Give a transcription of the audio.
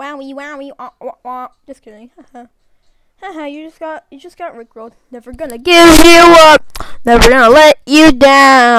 Wowie, wowie, wah, wah, wah. Just kidding. Haha. Haha, you just got, you just got rickrolled. Never gonna give you up. Never gonna let you down.